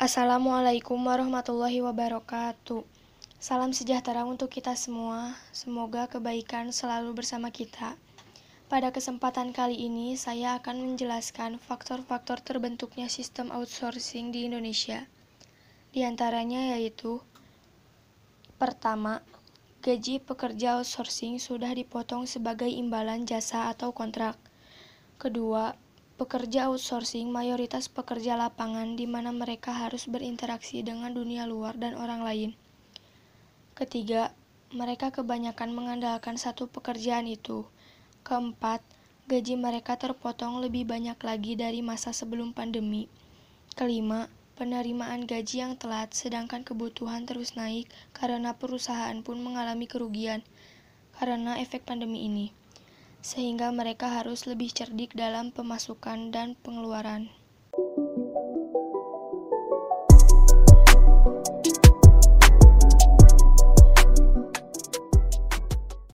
Assalamualaikum warahmatullahi wabarakatuh. Salam sejahtera untuk kita semua. Semoga kebaikan selalu bersama kita. Pada kesempatan kali ini, saya akan menjelaskan faktor-faktor terbentuknya sistem outsourcing di Indonesia. Di antaranya yaitu Pertama, gaji pekerja outsourcing sudah dipotong sebagai imbalan jasa atau kontrak. Kedua, Pekerja outsourcing mayoritas pekerja lapangan di mana mereka harus berinteraksi dengan dunia luar dan orang lain. Ketiga, mereka kebanyakan mengandalkan satu pekerjaan itu. Keempat, gaji mereka terpotong lebih banyak lagi dari masa sebelum pandemi. Kelima, penerimaan gaji yang telat sedangkan kebutuhan terus naik karena perusahaan pun mengalami kerugian karena efek pandemi ini sehingga mereka harus lebih cerdik dalam pemasukan dan pengeluaran.